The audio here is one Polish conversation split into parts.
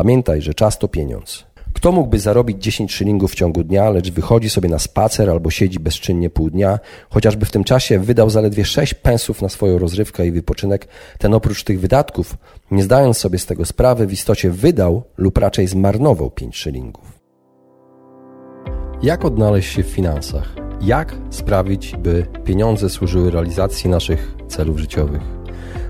Pamiętaj, że czas to pieniądz. Kto mógłby zarobić 10 szylingów w ciągu dnia, lecz wychodzi sobie na spacer albo siedzi bezczynnie pół dnia, chociażby w tym czasie wydał zaledwie 6 pensów na swoją rozrywkę i wypoczynek, ten oprócz tych wydatków, nie zdając sobie z tego sprawy, w istocie wydał lub raczej zmarnował 5 szylingów. Jak odnaleźć się w finansach? Jak sprawić, by pieniądze służyły realizacji naszych celów życiowych?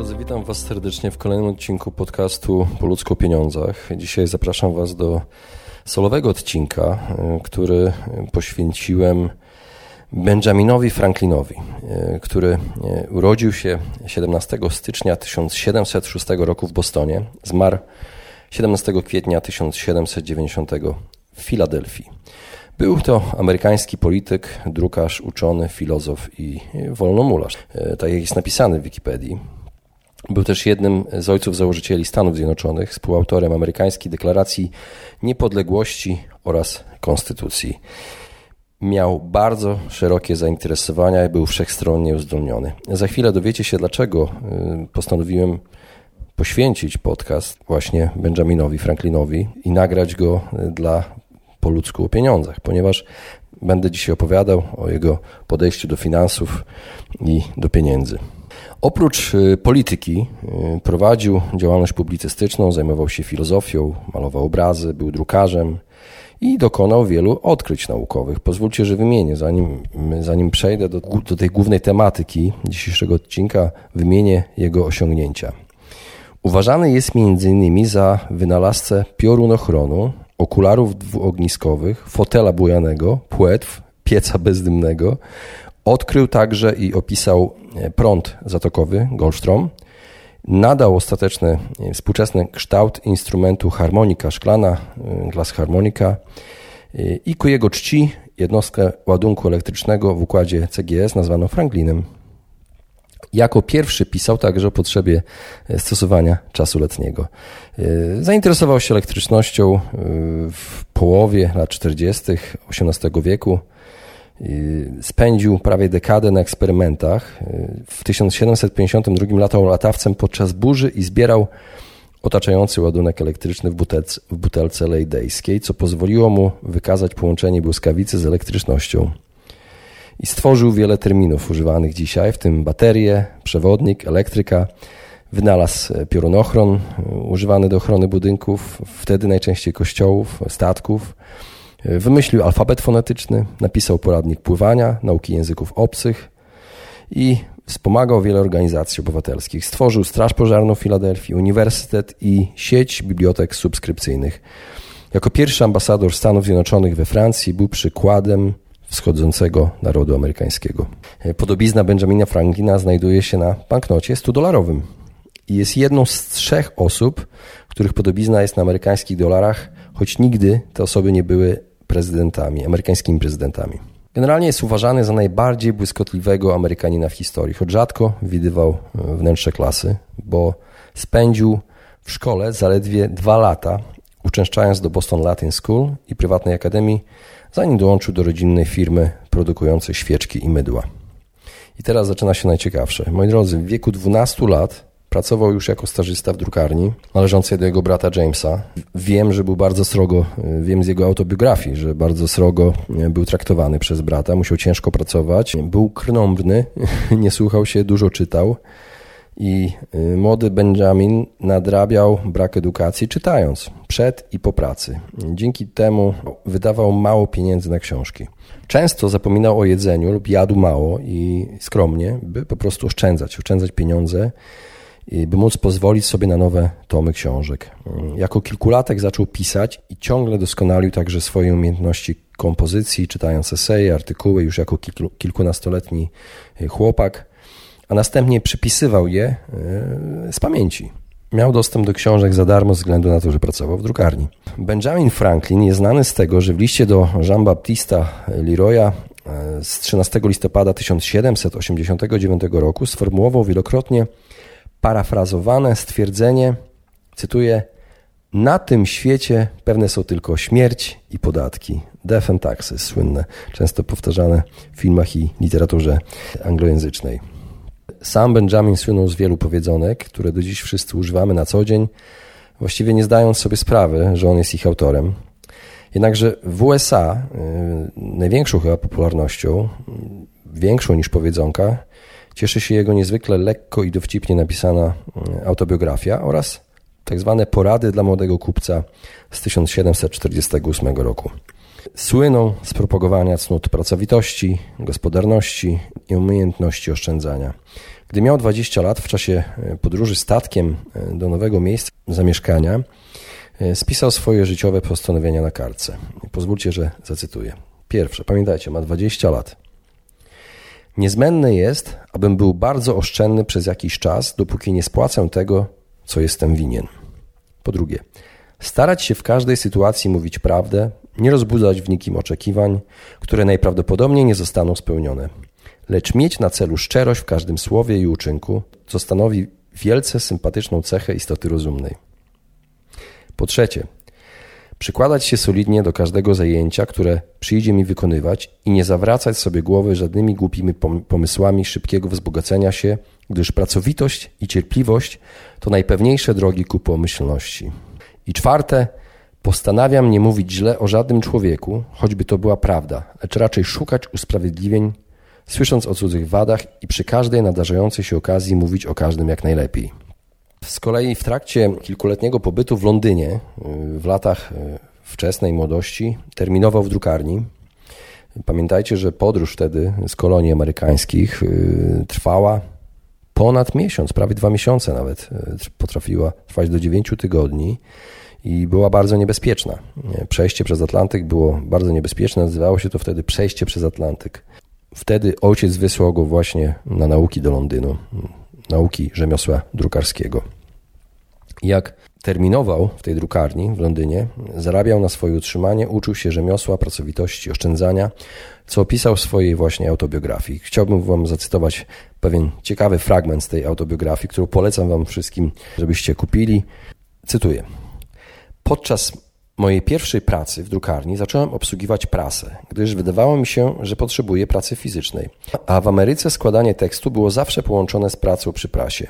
Drodzy, witam Was serdecznie w kolejnym odcinku podcastu Po ludzku o pieniądzach. Dzisiaj zapraszam Was do solowego odcinka, y, który poświęciłem Benjaminowi Franklinowi, y, który y, urodził się 17 stycznia 1706 roku w Bostonie, zmarł 17 kwietnia 1790 w Filadelfii. Był to amerykański polityk, drukarz, uczony, filozof i wolnomularz. Tak jak jest napisane w Wikipedii. Był też jednym z ojców założycieli Stanów Zjednoczonych, współautorem amerykańskiej deklaracji niepodległości oraz konstytucji. Miał bardzo szerokie zainteresowania i był wszechstronnie uzdolniony. Za chwilę dowiecie się, dlaczego y, postanowiłem poświęcić podcast właśnie Benjaminowi Franklinowi i nagrać go y, dla po ludzku o pieniądzach, ponieważ będę dzisiaj opowiadał o jego podejściu do finansów i do pieniędzy. Oprócz y, polityki y, prowadził działalność publicystyczną, zajmował się filozofią, malował obrazy, był drukarzem i dokonał wielu odkryć naukowych. Pozwólcie, że wymienię, zanim, zanim przejdę do, do tej głównej tematyki dzisiejszego odcinka, wymienię jego osiągnięcia. Uważany jest m.in. za wynalazcę piorunochronu, okularów dwuogniskowych, fotela bujanego, płetw, pieca bezdymnego Odkrył także i opisał e, prąd zatokowy Goldstrom. Nadał ostateczny, e, współczesny kształt instrumentu harmonika szklana, e, glas harmonika i ku jego czci jednostkę ładunku elektrycznego w układzie CGS nazwano Franklinem. Jako pierwszy pisał także o potrzebie stosowania czasu letniego. Zainteresował się elektrycznością w połowie lat 40. XVIII wieku. Y, spędził prawie dekadę na eksperymentach. Y, w 1752 latał latawcem podczas burzy i zbierał otaczający ładunek elektryczny w butelce, w butelce lejdejskiej, co pozwoliło mu wykazać połączenie błyskawicy z elektrycznością. I stworzył wiele terminów używanych dzisiaj, w tym baterie, przewodnik, elektryka. Wynalazł piorunochron używany do ochrony budynków, wtedy najczęściej kościołów, statków Wymyślił alfabet fonetyczny, napisał poradnik pływania, nauki języków obcych i wspomagał wiele organizacji obywatelskich. Stworzył Straż Pożarną Filadelfii, uniwersytet i sieć bibliotek subskrypcyjnych. Jako pierwszy ambasador Stanów Zjednoczonych we Francji był przykładem wschodzącego narodu amerykańskiego. Podobizna Benjamina Franklina znajduje się na banknocie 100-dolarowym i jest jedną z trzech osób, których podobizna jest na amerykańskich dolarach, choć nigdy te osoby nie były prezydentami, amerykańskimi prezydentami. Generalnie jest uważany za najbardziej błyskotliwego Amerykanina w historii, choć rzadko widywał e, wnętrze klasy, bo spędził w szkole zaledwie dwa lata, uczęszczając do Boston Latin School i prywatnej akademii, zanim dołączył do rodzinnej firmy produkującej świeczki i mydła. I teraz zaczyna się najciekawsze. Moi drodzy, w wieku 12 lat Pracował już jako stażysta w drukarni należącej do jego brata Jamesa. Wiem, że był bardzo srogo, wiem z jego autobiografii, że bardzo srogo był traktowany przez brata, musiał ciężko pracować. Był krnąbrny, nie słuchał się, dużo czytał. I y, młody Benjamin nadrabiał brak edukacji czytając przed i po pracy. Dzięki temu wydawał mało pieniędzy na książki. Często zapominał o jedzeniu lub jadł mało i skromnie, by po prostu oszczędzać, oszczędzać pieniądze by móc pozwolić sobie na nowe tomy książek. Jako kilkulatek zaczął pisać i ciągle doskonalił także swoje umiejętności kompozycji, czytając eseje, artykuły już jako kilkunastoletni chłopak, a następnie przypisywał je z pamięci. Miał dostęp do książek za darmo ze względu na to, że pracował w drukarni. Benjamin Franklin jest znany z tego, że w liście do Jean-Baptista Leroya z 13 listopada 1789 roku sformułował wielokrotnie parafrazowane stwierdzenie, cytuję, na tym świecie pewne są tylko śmierć i podatki. Death and taxes, słynne, często powtarzane w filmach i literaturze anglojęzycznej. Sam Benjamin słynął z wielu powiedzonek, które do dziś wszyscy używamy na co dzień, właściwie nie zdając sobie sprawy, że on jest ich autorem. Jednakże w USA y, największą chyba popularnością, większą niż powiedzonka, cieszy się jego niezwykle lekko i dowcipnie napisana y, autobiografia oraz tak zwane porady dla młodego kupca z 1748 roku. Słyną z propagowania cnót pracowitości, gospodarności i umiejętności oszczędzania. Gdy miał 20 lat, w czasie e, podróży statkiem e, do nowego miejsca zamieszkania, e, spisał swoje życiowe postanowienia na kartce. Pozwólcie, że zacytuję. Pierwsze, pamiętajcie, ma 20 lat. Niezbędne jest, abym był bardzo oszczędny przez jakiś czas, dopóki nie spłacę tego, co jestem winien. Po drugie, starać się w każdej sytuacji mówić prawdę, nie rozbudzać w nikim oczekiwań, które najprawdopodobniej nie zostaną spełnione, lecz mieć na celu szczerość w każdym słowie i uczynku, co stanowi wielce sympatyczną cechę istoty rozumnej. Po trzecie, przykładać się solidnie do każdego zajęcia, które przyjdzie mi wykonywać i nie zawracać sobie głowy żadnymi głupimi pomysłami szybkiego wzbogacenia się, gdyż pracowitość i cierpliwość to najpewniejsze drogi ku pomyślności. I czwarte, postanawiam nie mówić źle o żadnym człowieku, choćby to była prawda, lecz raczej szukać usprawiedliwień, słysząc o cudzych wadach i przy każdej nadarzającej się okazji mówić o każdym jak najlepiej. Z kolei w trakcie kilkuletniego pobytu w Londynie w latach e, wczesnej młodości terminował w drukarni. Pamiętajcie, że podróż wtedy z kolonii amerykańskich e, trwała ponad miesiąc, prawie dwa miesiące nawet. Potrafiła trwać do dziewięciu tygodni i była bardzo niebezpieczna. Przejście przez Atlantyk było bardzo niebezpieczne, nazywało się to wtedy przejście przez Atlantyk. Wtedy ojciec wysłał go właśnie na nauki do Londynu, nauki rzemiosła drukarskiego. Jak terminował w tej drukarni w Londynie, zarabiał na swoje utrzymanie, uczył się rzemiosła, pracowitości, oszczędzania, co opisał w swojej właśnie autobiografii. Chciałbym Wam zacytować pewien ciekawy fragment z tej autobiografii, którą polecam Wam wszystkim, żebyście kupili. Cytuję. Podczas mojej pierwszej pracy w drukarni zacząłem obsługiwać prasę, gdyż wydawało mi się, że potrzebuję pracy fizycznej. A w Ameryce składanie tekstu było zawsze połączone z pracą przy prasie.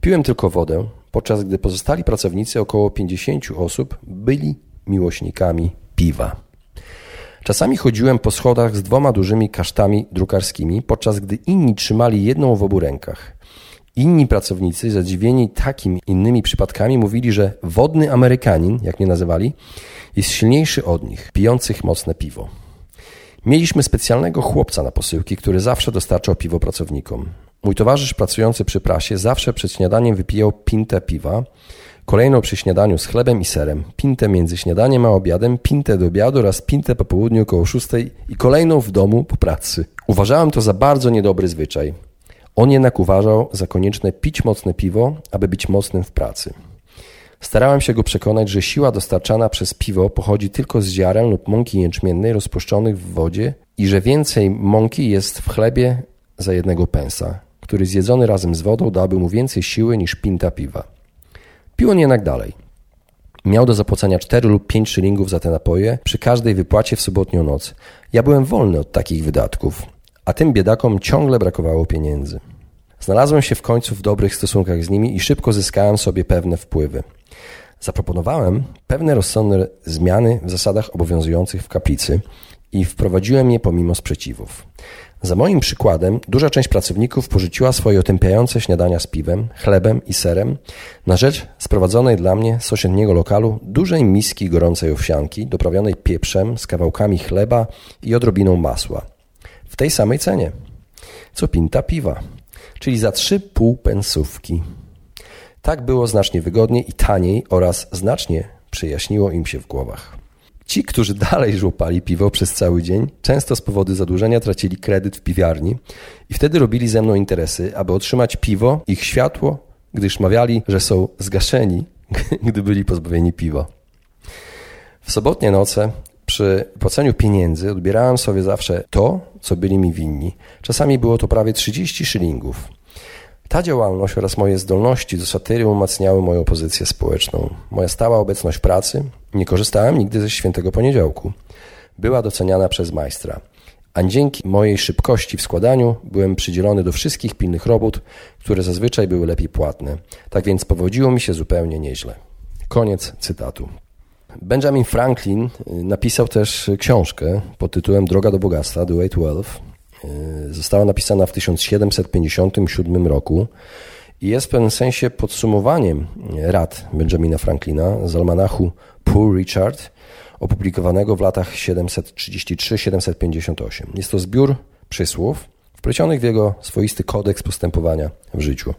Piłem tylko wodę, podczas gdy pozostali pracownicy, około 50 osób, byli miłośnikami piwa. Czasami chodziłem po schodach z dwoma dużymi kasztami drukarskimi, podczas gdy inni trzymali jedną w obu rękach. Inni pracownicy, zadziwieni takimi innymi przypadkami, mówili, że wodny Amerykanin, jak mnie nazywali, jest silniejszy od nich, pijących mocne piwo. Mieliśmy specjalnego chłopca na posyłki, który zawsze dostarczał piwo pracownikom. Mój towarzysz pracujący przy prasie zawsze przed śniadaniem wypijał pintę piwa, kolejną przy śniadaniu z chlebem i serem, pintę między śniadaniem a obiadem, pintę do obiadu oraz pintę po południu około szóstej i kolejną w domu po pracy. Uważałem to za bardzo niedobry zwyczaj. On jednak uważał za konieczne pić mocne piwo, aby być mocnym w pracy. Starałem się go przekonać, że siła dostarczana przez piwo pochodzi tylko z ziaren lub mąki jęczmiennej rozpuszczonych w wodzie i że więcej mąki jest w chlebie za jednego pensa, który zjedzony razem z wodą dałby mu więcej siły niż pinta piwa. Pił on jednak dalej. Miał do zapłacenia 4 lub 5 szylingów za te napoje przy każdej wypłacie w sobotnią noc. Ja byłem wolny od takich wydatków, a tym biedakom ciągle brakowało pieniędzy. Znalazłem się w końcu w dobrych stosunkach z nimi i szybko zyskałem sobie pewne wpływy. Zaproponowałem pewne rozsądne zmiany w zasadach obowiązujących w kaplicy i wprowadziłem je pomimo sprzeciwów. Za moim przykładem duża część pracowników porzuciła swoje otępiające śniadania z piwem, chlebem i serem na rzecz sprowadzonej dla mnie z sąsiedniego lokalu dużej miski gorącej owsianki doprawionej pieprzem z kawałkami chleba i odrobiną masła. Tej samej cenie. Co pinta piwa, czyli za trzy półpensówki. Tak było znacznie wygodniej i taniej oraz znacznie przyjaśniło im się w głowach. Ci, którzy dalej żłopali piwo przez cały dzień, często z powodu zadłużenia tracili kredyt w piwiarni i wtedy robili ze mną interesy, aby otrzymać piwo, ich światło gdyż mawiali, że są zgaszeni, gdy byli pozbawieni piwa. W sobotnie noce przy płaceniu pieniędzy odbierałem sobie zawsze to, co byli mi winni. Czasami było to prawie 30 szylingów. Ta działalność oraz moje zdolności do satyry umacniały moją pozycję społeczną. Moja stała obecność pracy, nie korzystałem nigdy ze świętego poniedziałku, była doceniana przez majstra. A dzięki mojej szybkości w składaniu byłem przydzielony do wszystkich pilnych robót, które zazwyczaj były lepiej płatne. Tak więc powodziło mi się zupełnie nieźle. Koniec cytatu. Benjamin Franklin y, napisał też książkę pod tytułem Droga do bogactwa, The Way to Wealth. Y, została napisana w 1757 roku i jest w pewnym sensie podsumowaniem rad Benjamina Franklina z almanachu Poor Richard, opublikowanego w latach 733-758. Jest to zbiór przysłów wplecionych w jego swoisty kodeks postępowania w życiu.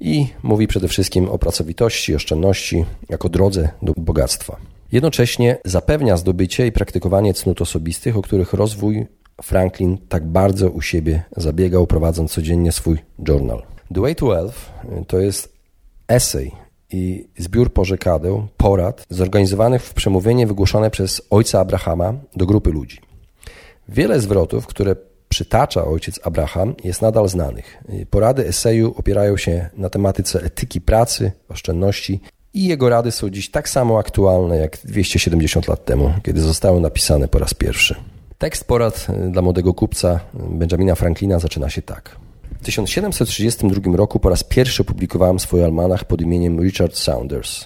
I mówi przede wszystkim o pracowitości, oszczędności jako drodze do bogactwa. Jednocześnie zapewnia zdobycie i praktykowanie cnót osobistych, o których rozwój Franklin tak bardzo u siebie zabiegał, prowadząc codziennie swój journal. The Way to Wealth to jest esej i zbiór porzekadeł, porad, zorganizowanych w przemówienie wygłoszone przez ojca Abrahama do grupy ludzi. Wiele zwrotów, które przytacza ojciec Abraham, jest nadal znanych. Porady eseju opierają się na tematyce etyki pracy, oszczędności i jego rady są dziś tak samo aktualne jak 270 lat temu, kiedy zostały napisane po raz pierwszy. Tekst porad dla młodego kupca Benjamina Franklina zaczyna się tak. W 1732 roku po raz pierwszy opublikowałem swój almanach pod imieniem Richard Saunders.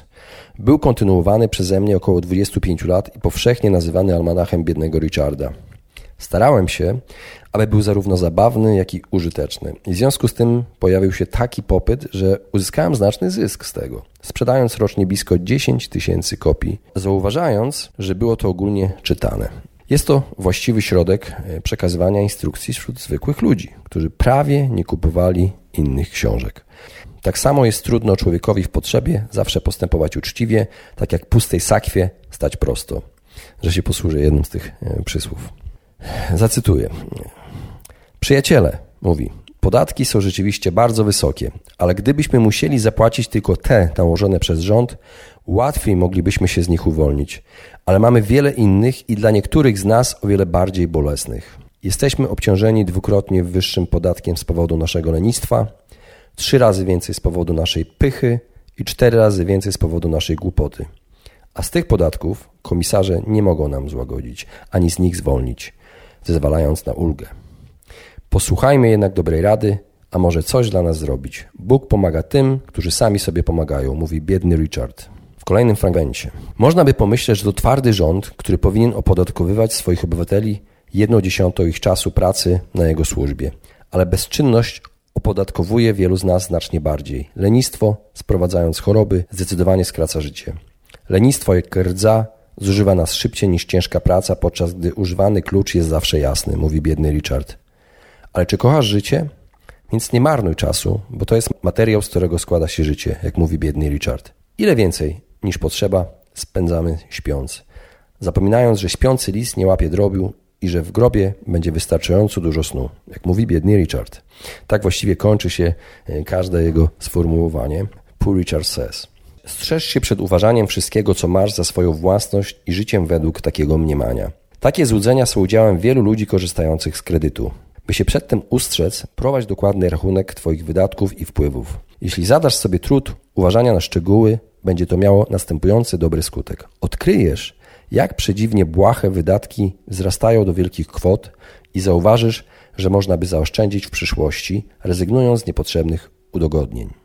Był kontynuowany przeze mnie około 25 lat i powszechnie nazywany almanachem biednego Richarda. Starałem się, aby był zarówno zabawny, jak i użyteczny. I w związku z tym pojawił się taki popyt, że uzyskałem znaczny zysk z tego, sprzedając rocznie blisko 10 tysięcy kopii, zauważając, że było to ogólnie czytane. Jest to właściwy środek e, przekazywania instrukcji wśród zwykłych ludzi, którzy prawie nie kupowali innych książek. Tak samo jest trudno człowiekowi w potrzebie zawsze postępować uczciwie, tak jak pustej sakwie stać prosto, że się posłużę jednym z tych e, przysłów. Zacytuję. Przyjaciele, mówi, podatki są rzeczywiście bardzo wysokie, ale gdybyśmy musieli zapłacić tylko te nałożone przez rząd, łatwiej moglibyśmy się z nich uwolnić. Ale mamy wiele innych i dla niektórych z nas o wiele bardziej bolesnych. Jesteśmy obciążeni dwukrotnie wyższym podatkiem z powodu naszego lenistwa, trzy razy więcej z powodu naszej pychy i cztery razy więcej z powodu naszej głupoty. A z tych podatków komisarze nie mogą nam złagodzić, ani z nich zwolnić, zezwalając na ulgę. Posłuchajmy jednak dobrej rady, a może coś dla nas zrobić. Bóg pomaga tym, którzy sami sobie pomagają, mówi biedny Richard. W kolejnym fragmencie. Można by pomyśleć, że to twardy rząd, który powinien opodatkowywać swoich obywateli jedną dziesiątą ich czasu pracy na jego służbie. Ale bezczynność opodatkowuje wielu z nas znacznie bardziej. Lenistwo, sprowadzając choroby, zdecydowanie skraca życie. Lenistwo jak rdza zużywa nas szybciej niż ciężka praca, podczas gdy używany klucz jest zawsze jasny, mówi biedny Richard. Ale czy kochasz życie? Więc nie marnuj czasu, bo to jest materiał, z którego składa się życie, jak mówi biedny Richard. Ile więcej niż potrzeba spędzamy śpiąc, zapominając, że śpiący lis nie łapie drobiu i że w grobie będzie wystarczająco dużo snu, jak mówi biedny Richard. Tak właściwie kończy się e, każde jego sformułowanie. Poor Richard says. Strzeż się przed uważaniem wszystkiego, co masz za swoją własność i życiem według takiego mniemania. Takie złudzenia są udziałem wielu ludzi korzystających z kredytu. By się przedtem ustrzec, prowadź dokładny rachunek Twoich wydatków i wpływów. Jeśli zadasz sobie trud uważania na szczegóły, będzie to miało następujący dobry skutek. Odkryjesz, jak przedziwnie błahe wydatki wzrastają do wielkich kwot i zauważysz, że można by zaoszczędzić w przyszłości, rezygnując z niepotrzebnych udogodnień.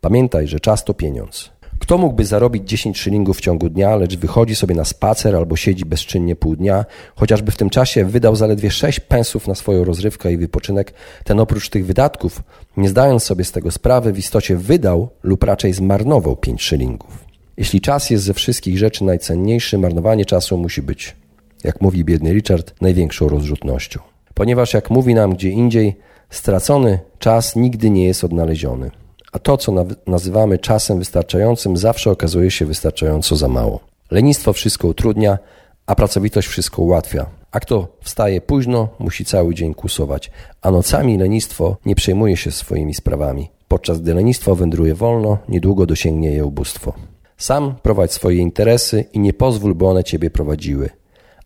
Pamiętaj, że czas to pieniądz. Kto mógłby zarobić 10 szylingów w ciągu dnia, lecz wychodzi sobie na spacer albo siedzi bezczynnie pół dnia, chociażby w tym czasie wydał zaledwie 6 pensów na swoją rozrywkę i wypoczynek, ten oprócz tych wydatków, nie zdając sobie z tego sprawy, w istocie wydał lub raczej zmarnował 5 szylingów. Jeśli czas jest ze wszystkich rzeczy najcenniejszy, marnowanie czasu musi być, jak mówi biedny Richard, największą rozrzutnością. Ponieważ, jak mówi nam gdzie indziej, stracony czas nigdy nie jest odnaleziony a to, co nazywamy czasem wystarczającym, zawsze okazuje się wystarczająco za mało. Lenistwo wszystko utrudnia, a pracowitość wszystko ułatwia. A kto wstaje późno, musi cały dzień kusować, a nocami lenistwo nie przejmuje się swoimi sprawami. Podczas gdy lenistwo wędruje wolno, niedługo dosięgnie je ubóstwo. Sam prowadź swoje interesy i nie pozwól, by one ciebie prowadziły.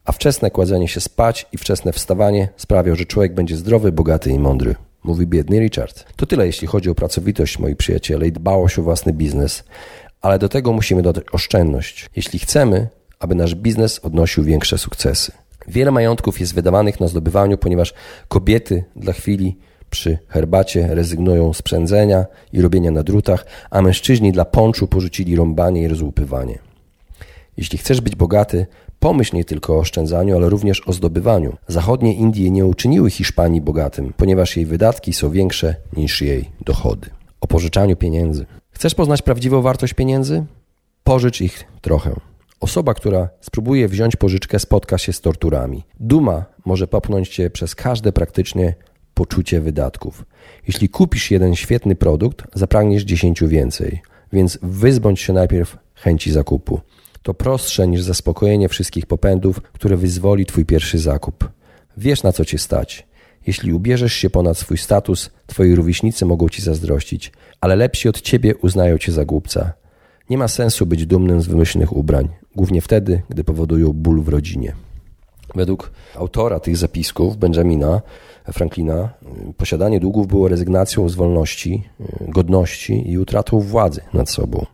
A wczesne kładzenie się spać i wczesne wstawanie sprawią, że człowiek będzie zdrowy, bogaty i mądry. Mówi biedny Richard. To tyle, jeśli chodzi o pracowitość, moi przyjaciele, i dbałość o własny biznes. Ale do tego musimy dodać oszczędność, jeśli chcemy, aby nasz biznes odnosił większe sukcesy. Wiele majątków jest wydawanych na zdobywaniu, ponieważ kobiety dla chwili przy herbacie rezygnują z przędzenia i robienia na drutach, a mężczyźni dla ponczu porzucili rąbanie i rozłupywanie. Jeśli chcesz być bogaty, pomyśl nie tylko o oszczędzaniu, ale również o zdobywaniu. Zachodnie Indie nie uczyniły Hiszpanii bogatym, ponieważ jej wydatki są większe niż jej dochody. O pożyczaniu pieniędzy. Chcesz poznać prawdziwą wartość pieniędzy? Pożycz ich trochę. Osoba, która spróbuje wziąć pożyczkę, spotka się z torturami. Duma może popchnąć cię przez każde praktycznie poczucie wydatków. Jeśli kupisz jeden świetny produkt, zapragniesz dziesięciu więcej, więc wyzbądź się najpierw chęci zakupu. To prostsze niż zaspokojenie wszystkich popędów, które wyzwoli twój pierwszy zakup. Wiesz na co cię stać. Jeśli ubierzesz się ponad swój status, twoi rówieśnicy mogą ci zazdrościć, ale lepsi od ciebie uznają cię za głupca. Nie ma sensu być dumnym z wymyślnych ubrań, głównie wtedy, gdy powodują ból w rodzinie. Według autora tych zapisków, Benjamina Franklina, posiadanie długów było rezygnacją z wolności, godności i utratą władzy nad sobą.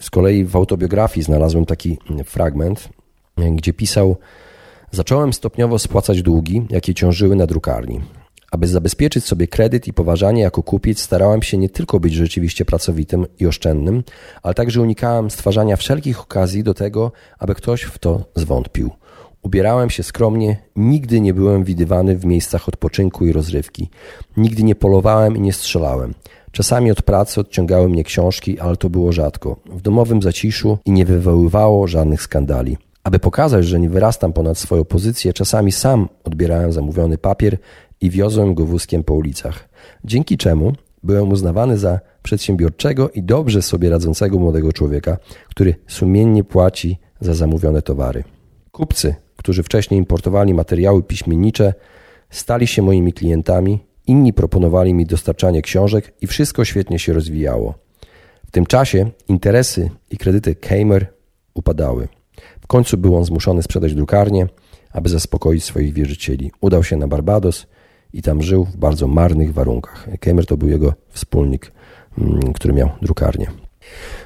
Z kolei w autobiografii znalazłem taki fragment, gdzie pisał: Zacząłem stopniowo spłacać długi, jakie ciążyły na drukarni. Aby zabezpieczyć sobie kredyt i poważanie jako kupiec, starałem się nie tylko być rzeczywiście pracowitym i oszczędnym, ale także unikałem stwarzania wszelkich okazji do tego, aby ktoś w to zwątpił. Ubierałem się skromnie, nigdy nie byłem widywany w miejscach odpoczynku i rozrywki. Nigdy nie polowałem i nie strzelałem. Czasami od pracy odciągały mnie książki, ale to było rzadko. W domowym zaciszu i nie wywoływało żadnych skandali. Aby pokazać, że nie wyrastam ponad swoją pozycję, czasami sam odbierałem zamówiony papier i wiozłem go wózkiem po ulicach. Dzięki czemu byłem uznawany za przedsiębiorczego i dobrze sobie radzącego młodego człowieka, który sumiennie płaci za zamówione towary. Kupcy którzy wcześniej importowali materiały piśmiennicze, stali się moimi klientami, inni proponowali mi dostarczanie książek i wszystko świetnie się rozwijało. W tym czasie interesy i kredyty Keimer upadały. W końcu był on zmuszony sprzedać drukarnię, aby zaspokoić swoich wierzycieli. Udał się na Barbados i tam żył w bardzo marnych warunkach. Keimer to był jego wspólnik, mm, który miał drukarnię.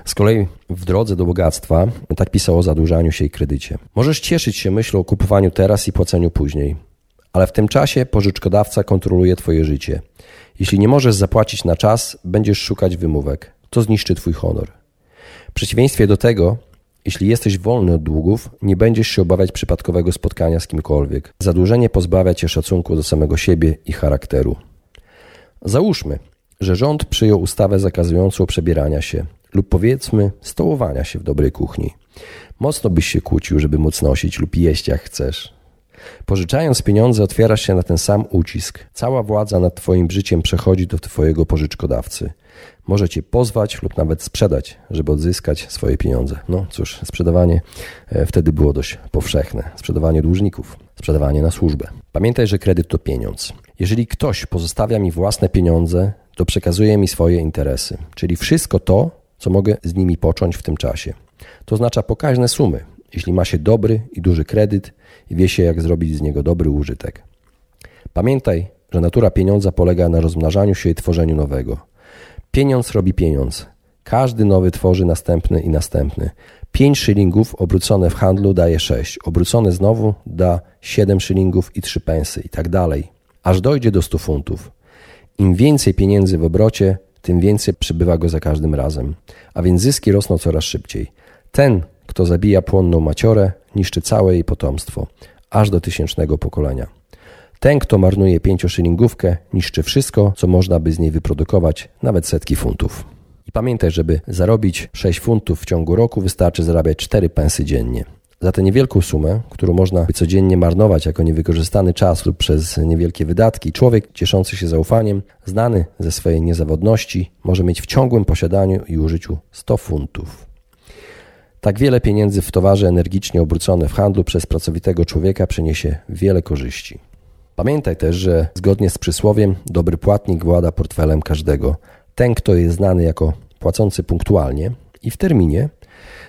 Z kolei w drodze do bogactwa tak pisał o zadłużaniu się i kredycie. Możesz cieszyć się myślą o kupowaniu teraz i płaceniu później, ale w tym czasie pożyczkodawca kontroluje Twoje życie. Jeśli nie możesz zapłacić na czas, będziesz szukać wymówek. To zniszczy Twój honor. W przeciwieństwie do tego, jeśli jesteś wolny od długów, nie będziesz się obawiać przypadkowego spotkania z kimkolwiek. Zadłużenie pozbawia cię szacunku do samego siebie i charakteru. Załóżmy, że rząd przyjął ustawę zakazującą przebierania się, lub powiedzmy stołowania się w dobrej kuchni. Mocno byś się kłócił, żeby móc nosić lub jeść jak chcesz. Pożyczając pieniądze otwierasz się na ten sam ucisk. Cała władza nad twoim życiem przechodzi do twojego pożyczkodawcy. Może cię pozwać lub nawet sprzedać, żeby odzyskać swoje pieniądze. No cóż, sprzedawanie e, wtedy było dość powszechne. Sprzedawanie dłużników, sprzedawanie na służbę. Pamiętaj, że kredyt to pieniądz. Jeżeli ktoś pozostawia mi własne pieniądze, to przekazuje mi swoje interesy, czyli wszystko to, co mogę z nimi począć w tym czasie. To oznacza pokaźne sumy, jeśli ma się dobry i duży kredyt i wie się, jak zrobić z niego dobry użytek. Pamiętaj, że natura pieniądza polega na rozmnażaniu się i tworzeniu nowego. Pieniądz robi pieniądz. Każdy nowy tworzy następny i następny. 5 szylingów obrócone w handlu daje 6, obrócone znowu da 7 szylingów i 3 pensy i tak dalej, aż dojdzie do 100 funtów. Im więcej pieniędzy w obrocie, tym więcej przybywa go za każdym razem, a więc zyski rosną coraz szybciej. Ten, kto zabija płonną maciorę, niszczy całe jej potomstwo, aż do tysięcznego pokolenia. Ten, kto marnuje pięcioszylingówkę, niszczy wszystko, co można by z niej wyprodukować, nawet setki funtów. I pamiętaj, żeby zarobić 6 funtów w ciągu roku, wystarczy zarabiać 4 pensy dziennie. Za tę niewielką sumę, którą można codziennie marnować jako niewykorzystany czas lub przez niewielkie wydatki, człowiek cieszący się zaufaniem, znany ze swojej niezawodności, może mieć w ciągłym posiadaniu i użyciu 100 funtów. Tak wiele pieniędzy w towarze energicznie obrócone w handlu przez pracowitego człowieka przyniesie wiele korzyści. Pamiętaj też, że zgodnie z przysłowiem, dobry płatnik włada portfelem każdego. Ten, kto jest znany jako płacący punktualnie i w terminie,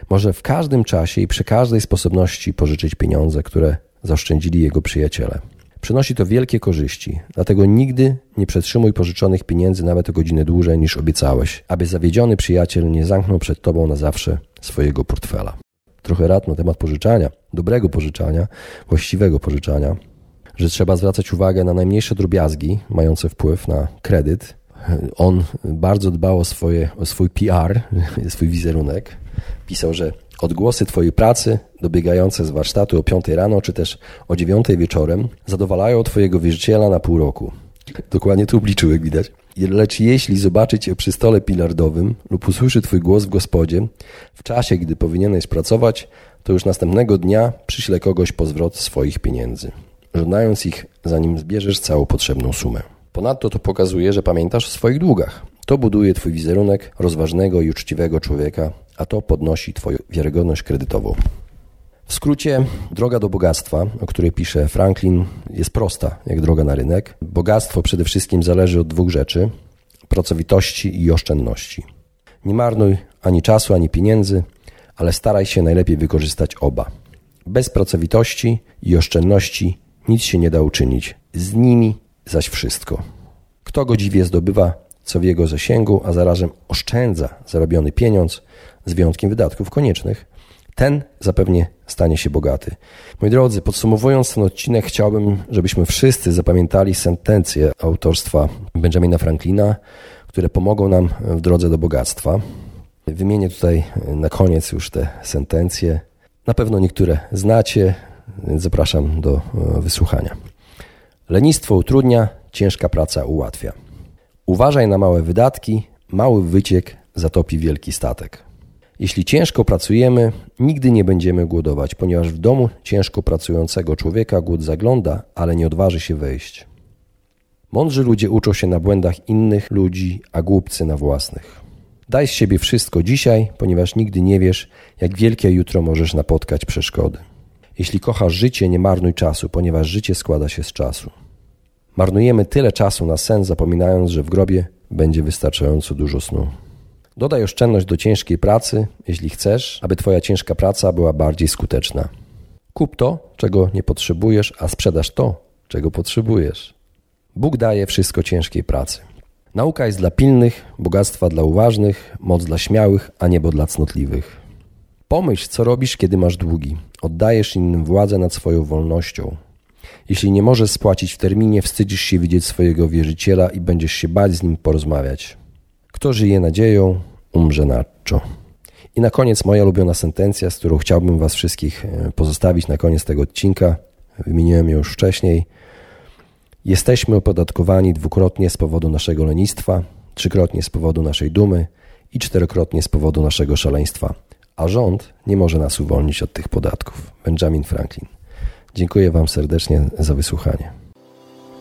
może w każdym czasie i przy każdej sposobności pożyczyć pieniądze, które zaoszczędzili jego przyjaciele. Przynosi to wielkie korzyści, dlatego nigdy nie przetrzymuj pożyczonych pieniędzy nawet o godzinę dłużej niż obiecałeś, aby zawiedziony przyjaciel nie zamknął przed tobą na zawsze swojego portfela. Trochę rad na temat pożyczania, dobrego pożyczania, właściwego pożyczania, że trzeba zwracać uwagę na najmniejsze drobiazgi mające wpływ na kredyt. On bardzo dbał o, swoje, o swój PR, swój wizerunek. Pisał, że Odgłosy Twojej pracy, dobiegające z warsztatu o 5 rano, czy też o 9 wieczorem, zadowalają Twojego wierzyciela na pół roku. Dokładnie tu obliczył, jak widać. Lecz jeśli zobaczy Cię przy stole pilardowym lub usłyszy Twój głos w gospodzie, w czasie, gdy powinieneś pracować, to już następnego dnia przyśle kogoś po zwrot swoich pieniędzy, żądając ich, zanim zbierzesz całą potrzebną sumę. Ponadto to pokazuje, że pamiętasz o swoich długach. To buduje Twój wizerunek rozważnego i uczciwego człowieka, a to podnosi Twoją wiarygodność kredytową. W skrócie, droga do bogactwa, o której pisze Franklin, jest prosta, jak droga na rynek. Bogactwo przede wszystkim zależy od dwóch rzeczy: pracowitości i oszczędności. Nie marnuj ani czasu, ani pieniędzy, ale staraj się najlepiej wykorzystać oba. Bez pracowitości i oszczędności nic się nie da uczynić, z nimi zaś wszystko. Kto godziwie zdobywa co w jego zasięgu, a zarazem oszczędza zarobiony pieniądz, z wyjątkiem wydatków koniecznych, ten zapewnie stanie się bogaty. Moi drodzy, podsumowując ten odcinek, chciałbym, żebyśmy wszyscy zapamiętali sentencje autorstwa Benjamina Franklina, które pomogą nam w drodze do bogactwa. Wymienię tutaj na koniec już te sentencje. Na pewno niektóre znacie, więc zapraszam do e, wysłuchania. Lenistwo utrudnia, ciężka praca ułatwia. Uważaj na małe wydatki, mały wyciek zatopi wielki statek. Jeśli ciężko pracujemy, nigdy nie będziemy głodować, ponieważ w domu ciężko pracującego człowieka głód zagląda, ale nie odważy się wejść. Mądrzy ludzie uczą się na błędach innych ludzi, a głupcy na własnych. Daj z siebie wszystko dzisiaj, ponieważ nigdy nie wiesz, jak wielkie jutro możesz napotkać przeszkody. Jeśli kochasz życie, nie marnuj czasu, ponieważ życie składa się z czasu. Marnujemy tyle czasu na sen, zapominając, że w grobie będzie wystarczająco dużo snu. Dodaj oszczędność do ciężkiej pracy, jeśli chcesz, aby Twoja ciężka praca była bardziej skuteczna. Kup to, czego nie potrzebujesz, a sprzedaż to, czego potrzebujesz. Bóg daje wszystko ciężkiej pracy. Nauka jest dla pilnych, bogactwa dla uważnych, moc dla śmiałych, a niebo dla cnotliwych. Pomyśl, co robisz, kiedy masz długi. Oddajesz innym władzę nad swoją wolnością. Jeśli nie możesz spłacić w terminie, wstydzisz się widzieć swojego wierzyciela i będziesz się bać z nim porozmawiać. Kto żyje nadzieją, umrze nacho. I na koniec moja ulubiona sentencja, z którą chciałbym Was wszystkich e, pozostawić na koniec tego odcinka. Wymieniłem ją już wcześniej. Jesteśmy opodatkowani dwukrotnie z powodu naszego lenistwa, trzykrotnie z powodu naszej dumy i czterokrotnie z powodu naszego szaleństwa, a rząd nie może nas uwolnić od tych podatków. Benjamin Franklin. Dziękuję Wam serdecznie za wysłuchanie.